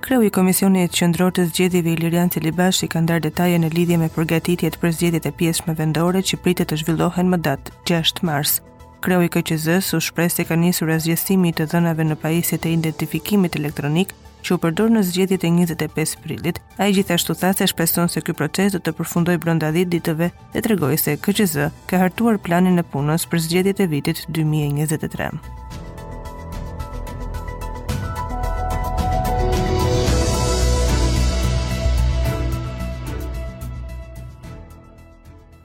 Kreu i Komisionit Qendror të Zgjedhjeve Ilirian Celibashi ka ndarë detaje në lidhje me përgatitjet për zgjedhjet e pjesshme vendore që pritet të zhvillohen më datë 6 mars. Kreu i KQZ-s u shpreh se ka nisur asgjësimi i të dhënave në pajisjet e identifikimit elektronik që u përdor në zgjedhjet e 25 prillit. Ai gjithashtu tha se shpreson se ky proces do të përfundojë brenda 10 ditëve dhe tregoi se KQZ ka hartuar planin e punës për zgjedhjet e vitit 2023.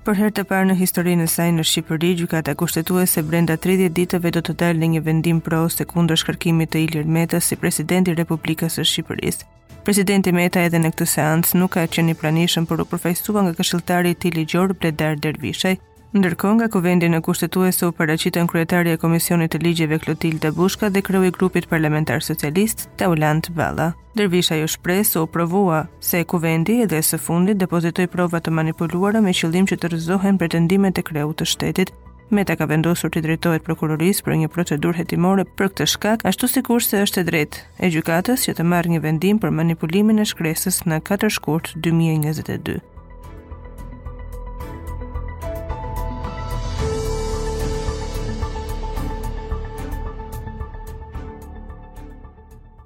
Për herë të parë në historinë e saj në Shqipëri, gjykata kushtetuese brenda 30 ditëve do të dalë në një vendim pro ose kundër shkarkimit të Ilir Metës si presidenti i Republikës së Shqipërisë. Presidenti Meta edhe në këtë seancë nuk ka qenë i pranishëm por u përfaqësua nga këshilltari i tij ligjor Bledar Dervishaj. Ndërkohë nga kuvendi në kushtetuese u paraqitën kryetarja e Komisionit të Ligjeve Klotilda Bushka dhe kreu i grupit parlamentar socialist Taulant Balla. Dervishaj u shpreh se u provua se kuvendi edhe së fundit depozitoi prova të manipuluara me qëllim që të rrëzohen pretendimet e kreut të shtetit. Meta ka vendosur t'i drejtohet prokurorisë për një procedurë hetimore për këtë shkak, ashtu sikurse është e drejtë e gjykatës që të marrë një vendim për manipulimin e shkresës në 4 shkurt 2022.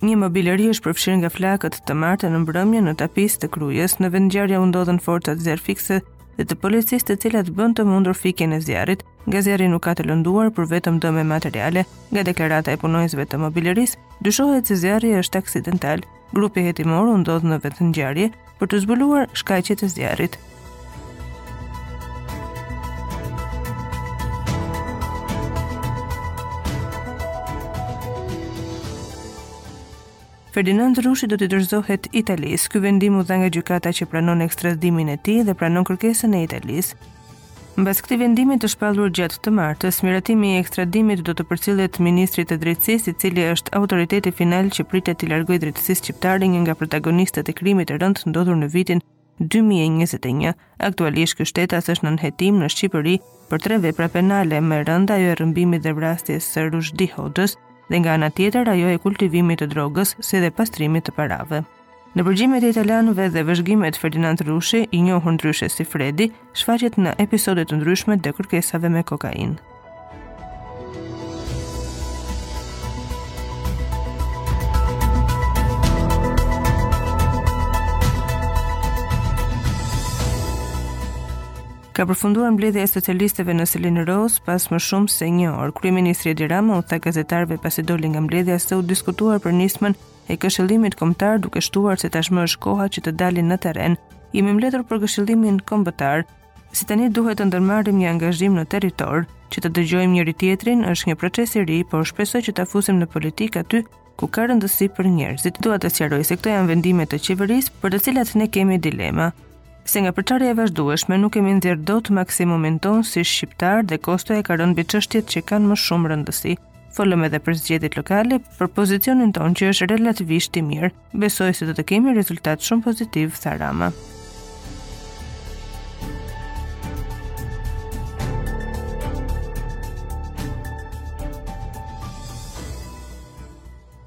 Një mobileri është përfshirë nga flakët të martën në mbrëmje në Tapizë të Krujës. Në vendngjarje u ndodhën forcat zjarrfikëse dhe të policisë të cilat bënë të mundur fikjen e zjarrit, nga zjarri nuk ka të lënduar por vetëm dëme materiale, nga deklarata e punonjësve të mobilerisë, dyshohet se zjarri është aksidental. Grupi hetimor u ndodh në vendngjarje për të zbuluar shkaqet e zjarrit. Ferdinand Rushi do t'i dorëzohet Italisë. Ky vendim u dha nga gjykata që pranon ekstradimin e tij dhe pranon kërkesën e Italisë. Mbas këtij vendimi të shpallur gjatë të martës, miratimi i ekstradimit do t'i përcillet ministrit të drejtësisë, i cili është autoriteti final që pritet t'i largojë drejtësisë shqiptare një nga protagonistët e krimit të rëndë të ndodhur në vitin 2021. Aktualisht ky shtetas është nën hetim në Shqipëri për tre vepra penale, më e rënda ajo e rrëmbimit dhe vrasjes së Rushdi Hoxhës dhe nga ana tjetër ajo e kultivimit të drogës si dhe pastrimit të parave. Në përgjimet e italianëve dhe vëzhgimet Ferdinand Rushi, i njohur ndryshe si Fredi, shfaqet në episode të ndryshme të kërkesave me kokainë. ka përfunduar mbledhja e socialistëve në selinë rozë pas më shumë se një orë. Kryeministri Edi Rama u tha gazetarëve pasi doli nga mbledhja se u diskutua për nismën e Këshillimit Kombëtar duke shtuar se tashmë është koha që të dalin në terren. Jemi mbledhur për Këshillimin Kombëtar, si tani duhet të ndërmarrim një angazhim në territor, që të dëgjojmë njëri tjetrin është një proces i ri, por shpresoj që ta fusim në politikë aty ku ka rëndësi për njerëzit. Dua të sqaroj se këto janë vendime të qeverisë për të cilat ne kemi dilema. Se nga përçarja e vazhdueshme nuk kemi nxjerrë dot maksimumin tonë si shqiptarë dhe kostoja ka rënë mbi çështjet që kanë më shumë rëndësi. Folëm edhe për zgjedhjet lokale, për pozicionin tonë që është relativisht i mirë. Besoj se do të kemi rezultat shumë pozitiv, tha Rama.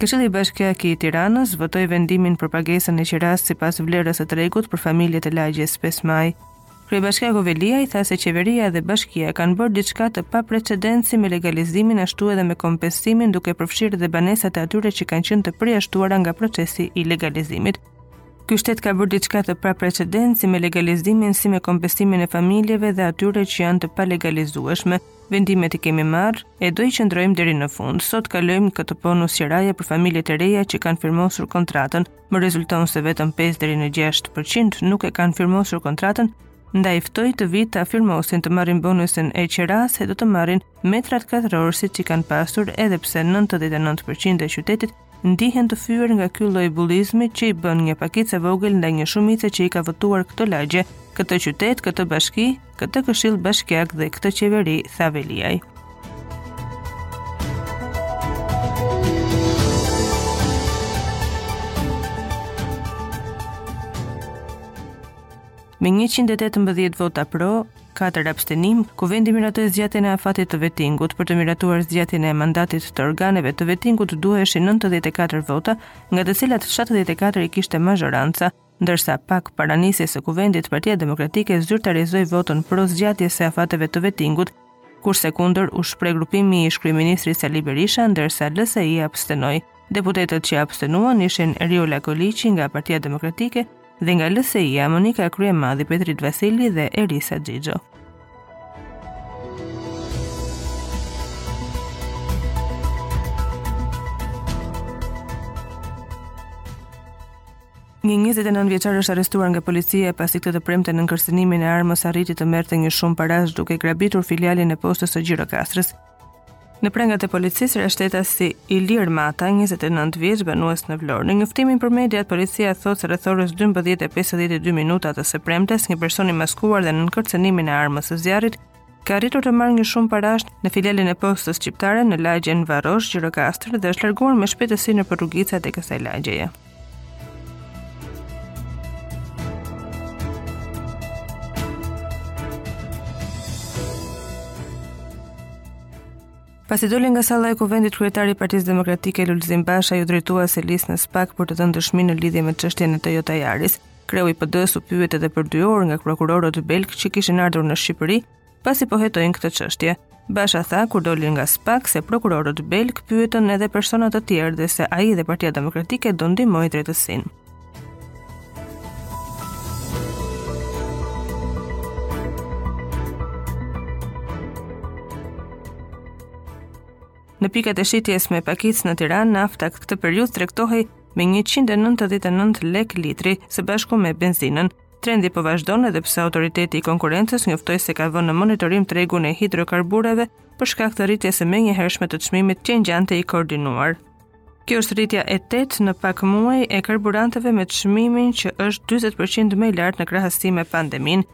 Këshilli Bashkiak i Tiranës votoi vendimin për pagesën e qirasë sipas vlerës së tregut për familjet e lagjes 5 maj. Kryebashkiaku Veliaj tha se qeveria dhe bashkia kanë bërë diçka të paprecedentë si me legalizimin ashtu edhe me kompensimin duke përfshirë dhe banesat e atyre që kanë qenë të përjashtuara nga procesi i legalizimit. Ky shtet ka bërë diçka të paprecedentë si me legalizimin si me kompensimin e familjeve dhe atyre që janë të palegalizueshme. Vendimet i kemi marrë e do i qëndrojmë deri në fund. Sot kalojmë këtë bonus qiraje për familjet e reja që kanë firmosur kontratën. Më rezulton se vetëm 5 deri në 6% nuk e kanë firmosur kontratën, ndaj ftoj të vijnë ta firmosin të marrin bonusin e qerasë e do të marrin metrat katrorë siç i kanë pasur edhe pse 99% e qytetit ndihen të fyer nga ky lloj bullizmi që i bën një pakicë e vogël ndaj një shumice që i ka votuar këtë lagje, këtë qytet, këtë bashki, këtë këshill bashkiak dhe këtë qeveri, tha Veliaj. Me 118 vota pro, 4 abstenim, kuvendi miratoi zgjatjen e afatit të vetingut. Për të miratuar zgjatjen e mandatit të organeve të vetingut duheshin 94 vota, nga të cilat 74 i kishte mazhoranca. ndërsa pak para nisjes së Kuvendit Partia Demokratike zyrtarizoi votën pro zgjatjes së afateve të vetingut, kurse kundër u shpreh grupimi i ish-kryeministrit Sali Berisha, ndërsa LSI abstenoi. Deputetët që abstenuan ishin Riola Koliqi nga Partia Demokratike dhe nga LSI-ja Monika Kryemadhi, Petrit Vasili dhe Erisa Xhixho. Një njëzet e nëntë vjeçar është arrestuar nga policia pasi këtë të premte nën kërcënimin e armës arriti të merrte një shumë parash duke grabitur filialin e postës së Gjirokastrës. Në prangat e policisë ra shtetasi Ilir Mata, 29 vjeç, banues në Vlorë. Në njoftimin për mediat, policia thotë se rreth orës 12:52 minuta të së premtes, një person i maskuar dhe nën kërcënimin e armës së zjarrit Ka arritur të marrë një shumë parash në filialin e postës shqiptare në lagjen Varosh, Gjirokastër dhe është larguar me shpejtësi nëpër rrugicat e kësaj lagjeje. Pasi doli nga salla e kuvendit kryetari i Partisë Demokratike Lulzim Basha iu drejtua selisë së SPAK për të dhënë dëshmi në lidhje me çështjen e Toyota Yaris. Kreu i PD-së u pyet edhe për dy orë nga prokurorët belgë që kishin ardhur në Shqipëri, pasi po hetojnë këtë çështje. Basha tha kur doli nga SPAK se prokurorët belgë pyetën edhe persona të tjerë dhe se ai dhe Partia Demokratike do ndihmojnë drejtësinë. Në pikat e shitjes me pakicë në Tiranë, nafta këtë periudhë tregtohej me 199 lekë litri së bashku me benzinën. Trendi po vazhdon edhe pse autoriteti i konkurrencës njoftoi se ka vënë në monitorim tregun e hidrokarbureve për shkak të rritjes së menjëhershme të çmimit që ngjante i koordinuar. Kjo është rritja e 8 në pak muaj e karburanteve me çmimin që është 40% më i lartë në krahasim me pandeminë.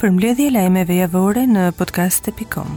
Përmbledhje e lajmeve javore në podcast.com.